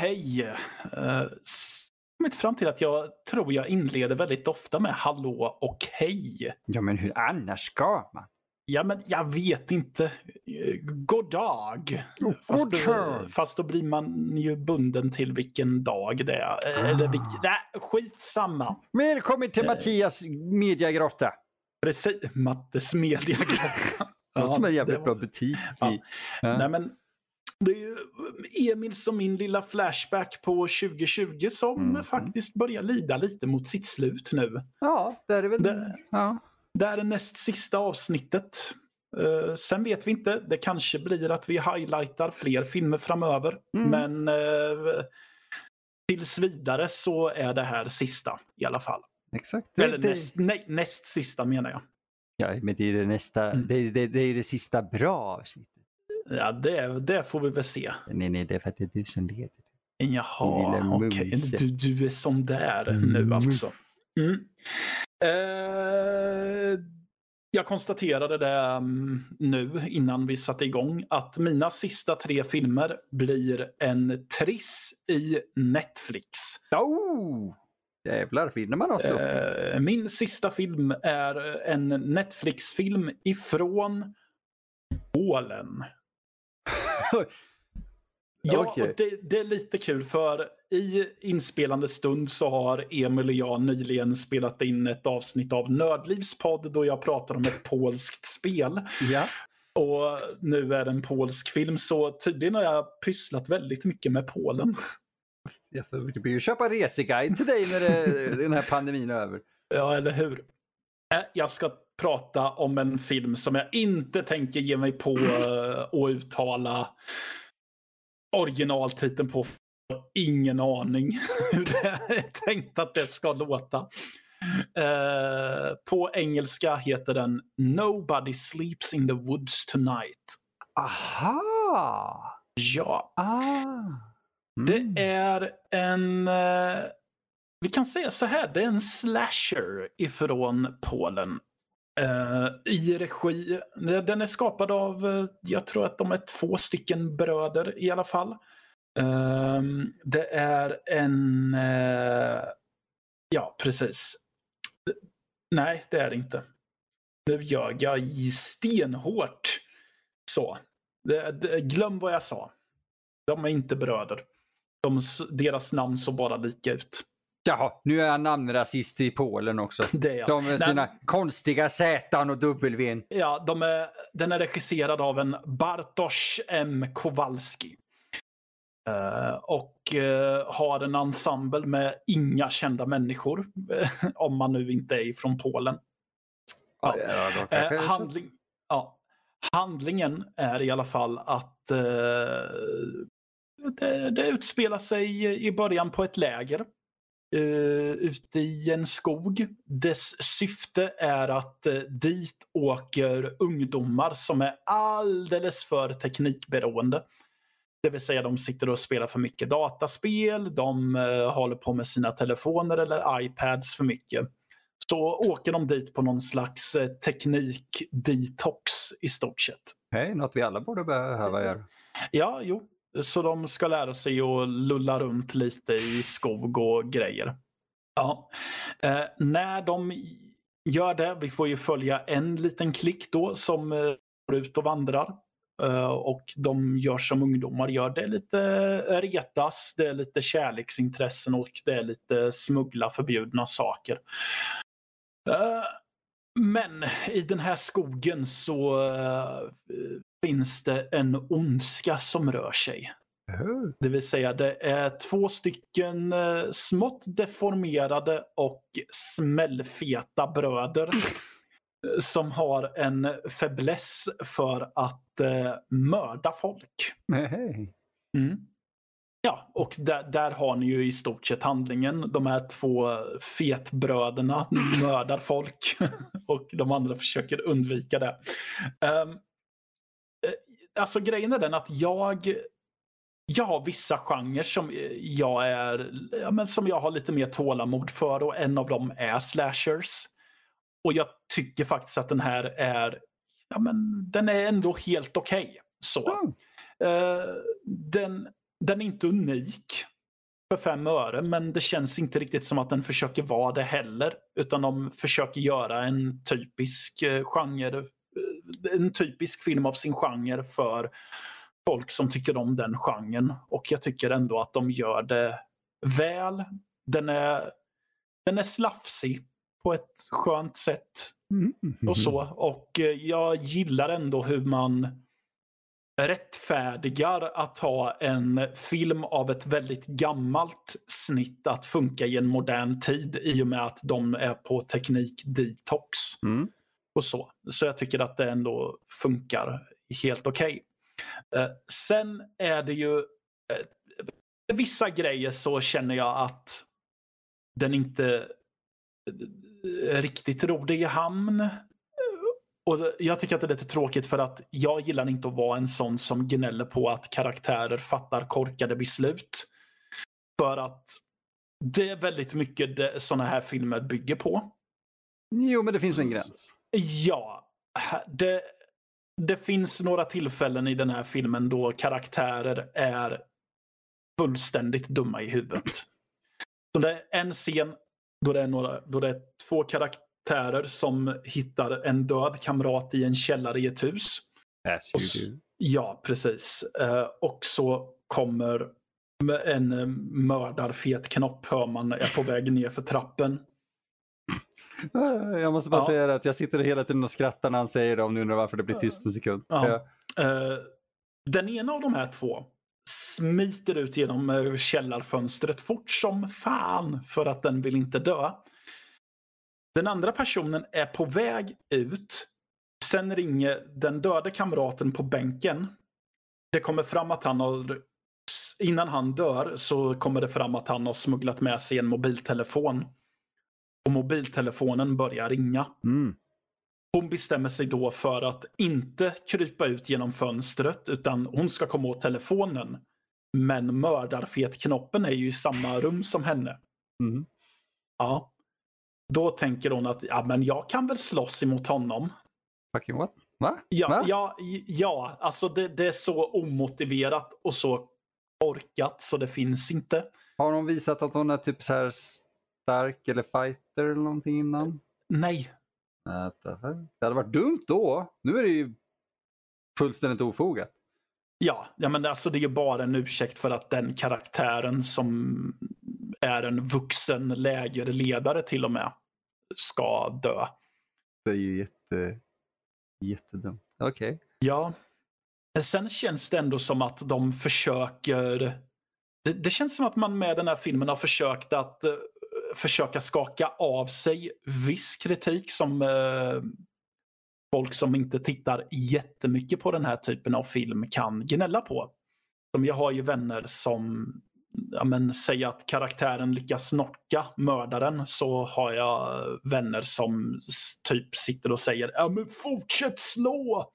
Hej! Uh, kommit fram till att jag tror jag inleder väldigt ofta med hallå och hej. Ja, men hur annars ska man? Ja, men jag vet inte. Eh, God dag. Oh, fast, då, fast då blir man ju bunden till vilken dag det är. Eh, Eller vilken, nej, skitsamma. Välkommen till Mattias mediagrotta. Precis. Mattes mediagrotta. Det låter som en jävligt bra butik. Ja. Ja. Nej, men det är ju Emils och min lilla flashback på 2020 som Mhm. faktiskt börjar lida lite mot sitt slut nu. ja, det är det väl. Det- Ja. Det är det näst sista avsnittet. Eh, sen vet vi inte. Det kanske blir att vi highlightar fler filmer framöver. Mm. Men uh, tills vidare så är det här sista i alla fall. Exakt. Eller det, näst, nej, näst sista menar jag. ja, men det är det nästa. Mm. Det, det, det är det sista bra avsnittet. Ja, det, det får vi väl se. Nej, nej, det är för att det är du som leder. Jaha, okej. mumse. Du, du är som där Mm. nu alltså. Mm. Eh, jag konstaterade det mm, nu innan vi satte igång att mina sista tre filmer blir en triss i Netflix. Oh! Jävlar, finner man något då? Eh, min sista film är en Netflix-film ifrån Polen. Ja, och det, det är lite kul för i inspelande stund så har Emil och jag nyligen spelat in ett avsnitt av Nördlivs podd då jag pratar om ett polskt spel. Ja. Och nu är det en polsk film så tydligen har jag pysslat väldigt mycket med Polen. Jag får blir ju köpa reseguide till dig när det, den här pandemin är över. Ja, eller hur? Äh, Jag ska prata om en film som jag inte tänker ge mig på eh, och uttala originaltiteln på. Ingen aning hur det är tänkt att det ska låta. Eh, på engelska heter den Nobody sleeps in the woods tonight. Aha! Ja, Ah. det Mm. är en... eh, vi kan säga så här, det är en slasher ifrån Polen. Uh, I regi, eh, den är skapad av, eh, jag tror att de är två stycken bröder i alla fall. Uh, det är en, Uh, ja precis. Nej, det är det inte. Nu ljög jag stenhårt. Så, det, det, glöm vad jag sa. De är inte bröder. De, deras namn såg bara lika ut. Jaha, nu är han namnrasist i Polen också. Det är jag. De med sina konstiga Z och W. Ja, de är, den är regisserad av en Bartosz M. Kowalski. Eh, och eh, har en ensemble med inga kända människor. om man nu inte är från Polen. Ja. Eh, jag handling, ja. Handlingen är i alla fall att det, det utspelar sig i början på ett läger. Uh, ute i en skog. Dess syfte är att eh, dit åker ungdomar som är alldeles för teknikberoende. Det vill säga de sitter och spelar för mycket dataspel, de eh, håller på med sina telefoner eller iPads för mycket. Så åker de dit på någon slags eh, teknik-detox i stort sett. Hej, något vi alla borde behöva göra. Ja, jo. Så de ska lära sig att lulla runt lite i skog och grejer. Ja. Eh, när de gör det, vi får ju följa en liten klick då som eh, går ut och vandrar. Eh, och de gör som ungdomar gör. Det är lite eh, retas, det är lite kärleksintressen och det är lite smuggla förbjudna saker. Eh, men i den här skogen så eh, finns det en ondska som rör sig. Det vill säga det är två stycken eh, smått deformerade och smällfeta bröder som har en fäbless för att eh, mörda folk. Mm. Ja, och där, där har ni ju i stort sett handlingen. De här två fetbröderna mördar folk och de andra försöker undvika det. Um, alltså grejen är den att jag jag har vissa genrer som jag är ja, men som jag har lite mer tålamod för och en av dem är slashers. Och jag tycker faktiskt att den här är ja, men den är ändå helt okej. så. Mm. Eh, den den är inte unik för fem öre, men det känns inte riktigt som att den försöker vara det heller. Utan de försöker göra en typisk eh, genre, eh, en typisk film av sin genre för folk som tycker om den genren. Och jag tycker ändå att de gör det väl. Den är, den är slafsig på ett skönt sätt. Mm. Och så. Och eh, jag gillar ändå hur man rättfärdigar att ha en film av ett väldigt gammalt snitt att funka i en modern tid i och med att de är på teknik-detox. Mm. Och så. så jag tycker att det ändå funkar helt okej. Okay. Eh, sen är det ju eh, vissa grejer så känner jag att den inte eh, riktigt ror i hamn. Och jag tycker att det är lite tråkigt för att jag gillar inte att vara en sån som gnäller på att karaktärer fattar korkade beslut. För att det är väldigt mycket sådana här filmer bygger på. Jo, men det finns en gräns. Ja. Det, det finns några tillfällen i den här filmen då karaktärer är fullständigt dumma i huvudet. Så det är en scen då det är, några, då det är två karaktärer som hittar en död kamrat i en källare i ett hus. As you do. Ja, precis. Uh, och så kommer en mördarfet knopp hör man är på väg ner för trappen. Jag måste bara ja. säga att jag sitter hela tiden och skrattar när han säger det om ni undrar varför det blir tyst en sekund. Ja. Uh, den ena av de här två smiter ut genom källarfönstret fort som fan för att den vill inte dö. Den andra personen är på väg ut. Sen ringer den döde kamraten på bänken. Det kommer fram att han har innan han dör så kommer det fram att han har smugglat med sig en mobiltelefon. Och mobiltelefonen börjar ringa. Mm. Hon bestämmer sig då för att inte krypa ut genom fönstret utan hon ska komma åt telefonen. Men mördarfetknoppen är ju i samma rum som henne. Mm. Ja. Då tänker hon att ja, men jag kan väl slåss emot honom. Fucking what? Va? Ja, Va? ja, ja alltså det, det, är så omotiverat och så orkat så det finns inte. Har hon visat att hon är typ så här stark eller fighter eller någonting innan? Nej. Det hade varit dumt då. Nu är det ju fullständigt ofogat. Ja, ja men alltså det är ju bara en ursäkt för att den karaktären som är en vuxen lägerledare till och med ska dö. Det är ju jätte, jättedumt. Okej. Okay. Ja. Sen känns det ändå som att de försöker... Det, det, känns som att man med den här filmen har försökt att uh, försöka skaka av sig viss kritik som uh, folk som inte tittar jättemycket på den här typen av film kan gnälla på. Som jag har ju vänner som ja, men, säger att karaktären lyckas knocka mördaren så har jag vänner som typ sitter och säger ja men fortsätt slå!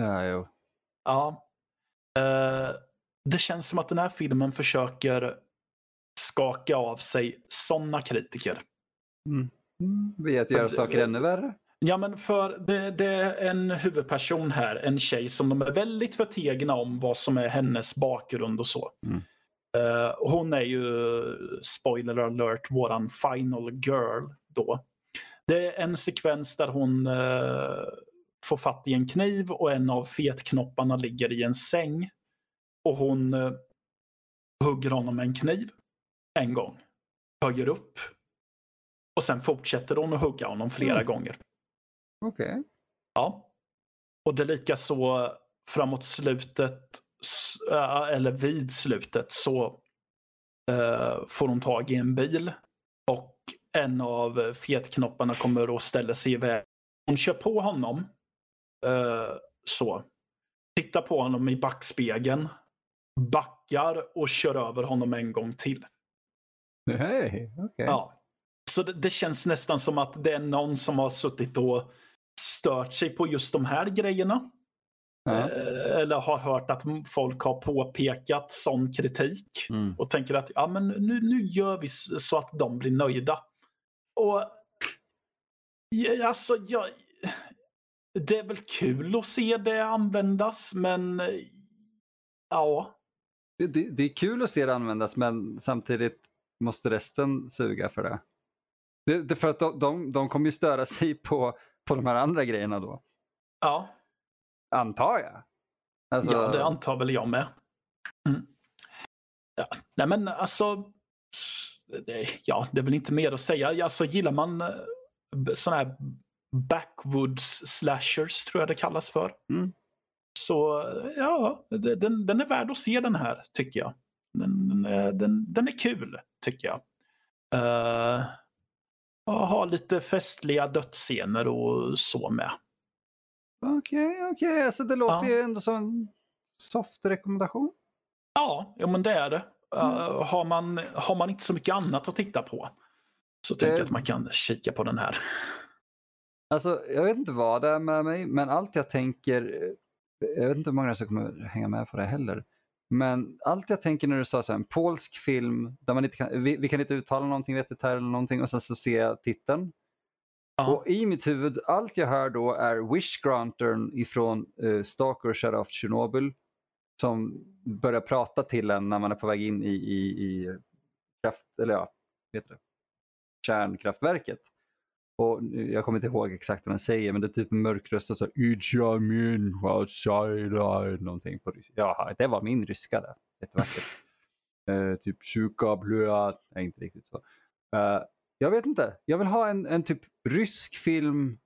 Ja, jo. Ja. Uh, det känns som att den här filmen försöker skaka av sig sådana kritiker. Mm. Mm. Att göra saker ännu värre? Ja, men för det, det, är en huvudperson här, en tjej som de är väldigt förtegna om vad som är hennes bakgrund och så. Mm. Uh, hon är ju, spoiler alert, våran final girl då. Det är en sekvens där hon uh, får fatt i en kniv och en av fetknopparna ligger i en säng. Och hon uh, hugger honom med en kniv en gång. Höjer upp. Och sen fortsätter hon att hugga honom flera mm. gånger. Okej. Okay. Ja. Och det är lika så framåt slutet, eller vid slutet, så uh, får hon tag i en bil. Och en av fetknopparna kommer och ställer sig iväg. Hon kör på honom. Uh, så. Tittar på honom i backspegeln. Backar och kör över honom en gång till. Hej. Okay. Ja. Så det, det, känns nästan som att det är någon som har suttit och stört sig på just de här grejerna. Eh, eller har hört att folk har påpekat sån kritik. Mm. Och tänker att ja, men nu, nu gör vi så att de blir nöjda. Och alltså, jag, det är väl kul att se det användas, men ja. det, det, det är kul att se det användas men samtidigt måste resten suga för det. det, det för att de, de, de kommer ju störa sig på, på de här andra grejerna då. Ja, Antar jag. Alltså, ja det antar väl jag med. Mm. Ja. Nej men alltså, det, ja, det är väl inte mer att säga. Alltså, gillar man eh, såna här backwoods slashers, tror jag det kallas för. Mm. Så ja, den, den är värd att se den här, tycker jag. Den, den, är, den, är kul, tycker jag. Uh, har lite festliga dödsscener och så med. Okej, okej. Alltså, det låter Ja. ju ändå som en soft rekommendation. Ja, ja men det är det. Uh, har, man, har man inte så mycket annat att titta på så tänker jag Eh. att man kan kika på den här. Alltså, jag vet inte vad det är med mig, men allt jag tänker, jag vet inte hur många som kommer hänga med på det heller. Men allt jag tänker när du sa så här, en polsk film, där man inte kan, vi, vi kan inte uttala någonting vettigt här eller någonting och sen så ser jag titeln. Ja. Och i mitt huvud, allt jag hör då är Wish Grantern ifrån uh, Stalker Shut Off Chernobyl. Som börjar prata till en när man är på väg in i, i, i kraft, eller ja, vet det, kärnkraftverket. Och jag kommer inte ihåg exakt vad den säger, men det är typ en mörk röst och så It's min outside någonting på ryska. Ja, det var min ryska där. Jättevackert. uh, typ sjuka blöa, nej inte riktigt så. Eh, jag vet inte, jag vill ha en, en typ rysk film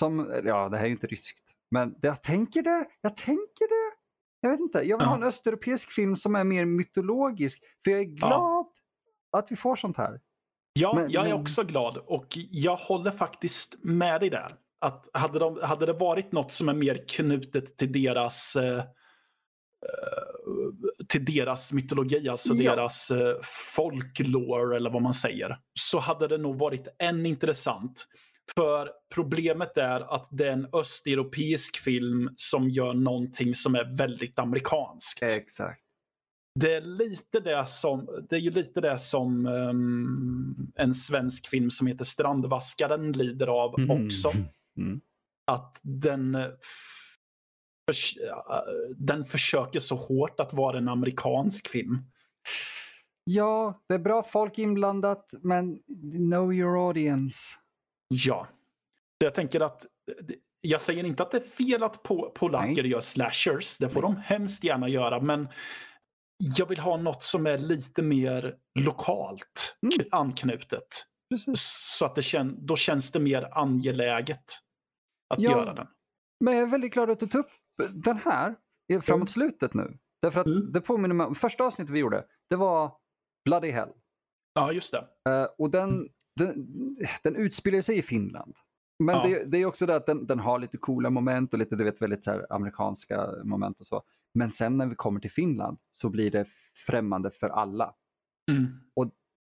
som, ja det här är ju inte ryskt, men jag tänker det, jag tänker det. Jag vet inte, jag vill Ja. ha en östeuropeisk film som är mer mytologisk, för jag är glad att vi får sånt här. Ja, Men- jag är men- också glad och jag håller faktiskt med dig där. Att hade, de, hade det varit något som är mer knutet till deras eh, eh, till deras mytologi, alltså Ja. deras eh, folklore eller vad man säger, så hade det nog varit än intressant. För problemet är att det är en östeuropeisk film som gör någonting som är väldigt amerikanskt. Exakt. Det är lite det som, det är ju lite det som ehm, en svensk film som heter Strandvaskaren lider av Mhm. också. Mm. Att den, eh, f- förs- äh, den försöker så hårt att vara en amerikansk film. Ja, det är bra folk inblandat, men know your audience. Ja. Jag tänker att, jag säger inte att det är fel att po- polacker Nej. gör slashers. Det får Nej. de hemskt gärna göra. Men jag vill ha något som är lite mer lokalt Mm. anknutet. Precis. Så att det kän- då känns det mer angeläget att Ja. göra den. Men jag är väldigt glad att du tog upp den här i- framåt slutet nu. Därför att Mm. det påminner mig om, första avsnittet vi gjorde, det var Bloody Hell. Ja, just det. Eh, och den, den, den utspelar sig i Finland. Men Ja. det, det är också det att den, den har lite coola moment och lite du vet, väldigt så amerikanska moment och så. Men sen när vi kommer till Finland så blir det främmande för alla. Mm.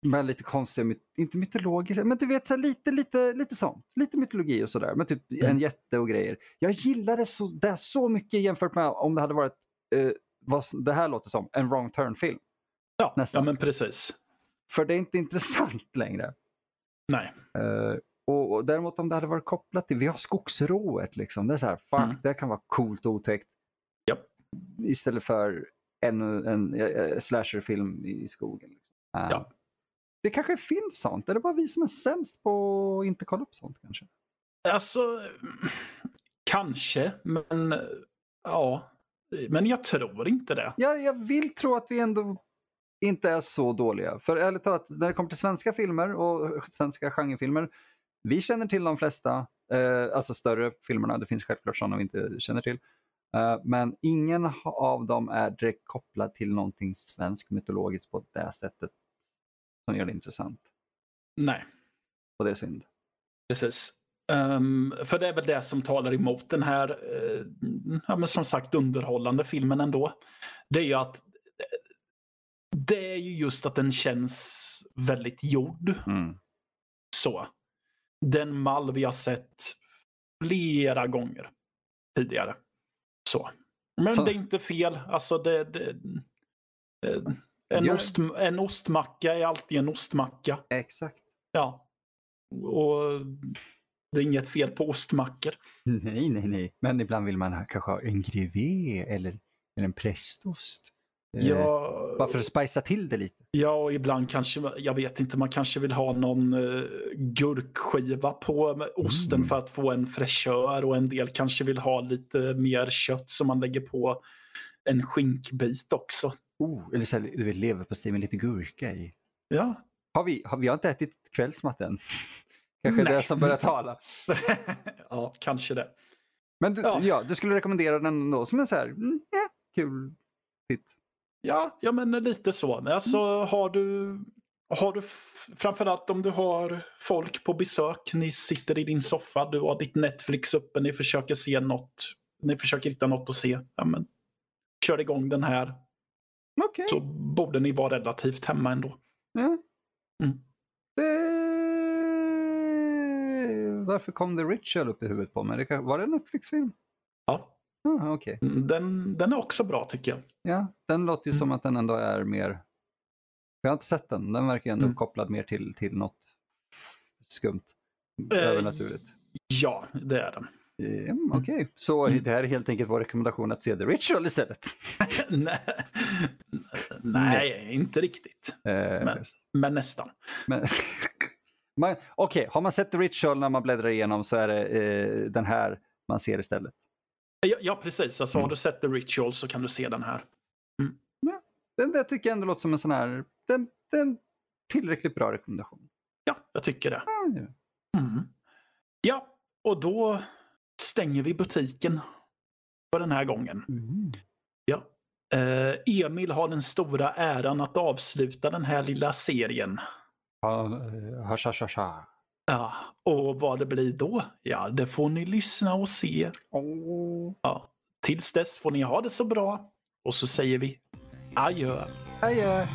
Med lite konstiga, inte mytologiska, men du vet så lite, lite, lite sånt. Lite mytologi och sådär. Men typ Mm. en jätte och grejer. Jag gillar det så, det så mycket jämfört med om det hade varit, eh, vad det här låter som, en wrong turn-film. Ja, Nästan. ja, men precis. För det är inte intressant längre. Nej. Eh, och, och däremot om det hade varit kopplat till, vi har skogsrået liksom. Det är så här, fuck, Mm. det kan vara coolt och otäckt. Japp. Istället för ännu en eh, slasherfilm i skogen. Liksom. Eh, Ja. Det kanske finns sånt, eller bara vi som är sämst på att inte kolla upp sånt kanske. Alltså, kanske, men ja. Men jag tror inte det. Ja, jag vill tro att vi ändå inte är så dåliga. För ärligt talat, när det kommer till svenska filmer och svenska genrefilmer, vi känner till de flesta, eh, alltså större filmerna, det finns självklart sådana vi inte känner till. Eh, men ingen av dem är direkt kopplad till någonting svenskt mytologiskt på det sättet som gör det intressant. Nej, Och det är synd. precis. Ehm, för det är väl det som talar emot den här, eh, ja, men som sagt, underhållande filmen ändå. Det är ju att eh, det är ju just att den känns väldigt gjord. Mm. Så. Den mall vi har sett flera gånger tidigare. Så. Men Så- det är inte fel. Alltså det, det, eh, en, Jag- ost, en ostmacka är alltid en ostmacka. Exakt. Ja. Och det är inget fel på ostmackor. Nej, nej, nej. Men ibland vill man kanske ha en grevé eller, eller en prästost. Eh, Ja, Bara för att spicea till det lite. ja, och ibland kanske, jag vet inte, man kanske vill ha någon uh, gurkskiva på osten Mm. för att få en fräschör och en del kanske vill ha lite mer kött som man lägger på en skinkbit också. Oh, eller så här, du vet, leverpastej med lite gurka i. Ja, Har vi, har, vi har inte ätit kvällsmat än. Kanske Nej. det som börjar tala. ja kanske det. Men du, ja. Ja. du skulle rekommendera den då som en så här, mm, ja, kul titt. Ja, ja men lite så. Alltså har du, har du framförallt om du har folk på besök, ni sitter i din soffa, du har ditt Netflix uppe, ni försöker se något, ni försöker hitta något att se. Ja, men, kör igång den här Okej. så borde ni vara relativt hemma ändå. Ja. Mm. Det... Varför kom The Ritual upp i huvudet på mig? Var det en Netflix-film? Ja, Ah, Okej. den, den är också bra tycker jag. Ja, den låter ju som Mm. att den ändå är mer... Jag har inte sett den. Den verkar ändå Mm. kopplad mer till, till något skumt. Eh, Övernaturligt. Ja, det är den. Eh, Okej, så Mm. det här är helt enkelt vår rekommendation att se The Ritual istället. Nej, Nej, inte riktigt. Eh, Men- Men nästan. Men, man, Okej, har man sett The Ritual när man bläddrar igenom så är det eh, den här man ser istället. Ja, ja precis. Alltså, Mm. Har du sett The Ritual så kan du se den här. Den där tycker jag ändå låter som en sån här, den, den tillräckligt bra rekommendation. Ja, jag tycker det. Ja. Mm. Ja, och då stänger vi butiken för den här gången. Mm. Ja. Eh, Emil har den stora äran att avsluta den här lilla serien. Ha, eh, ha. Ja, och vad det blir då? Ja, det får ni lyssna och se. Oh. Ja. Tills dess får ni ha det så bra. Och så säger vi adjö. Adjö.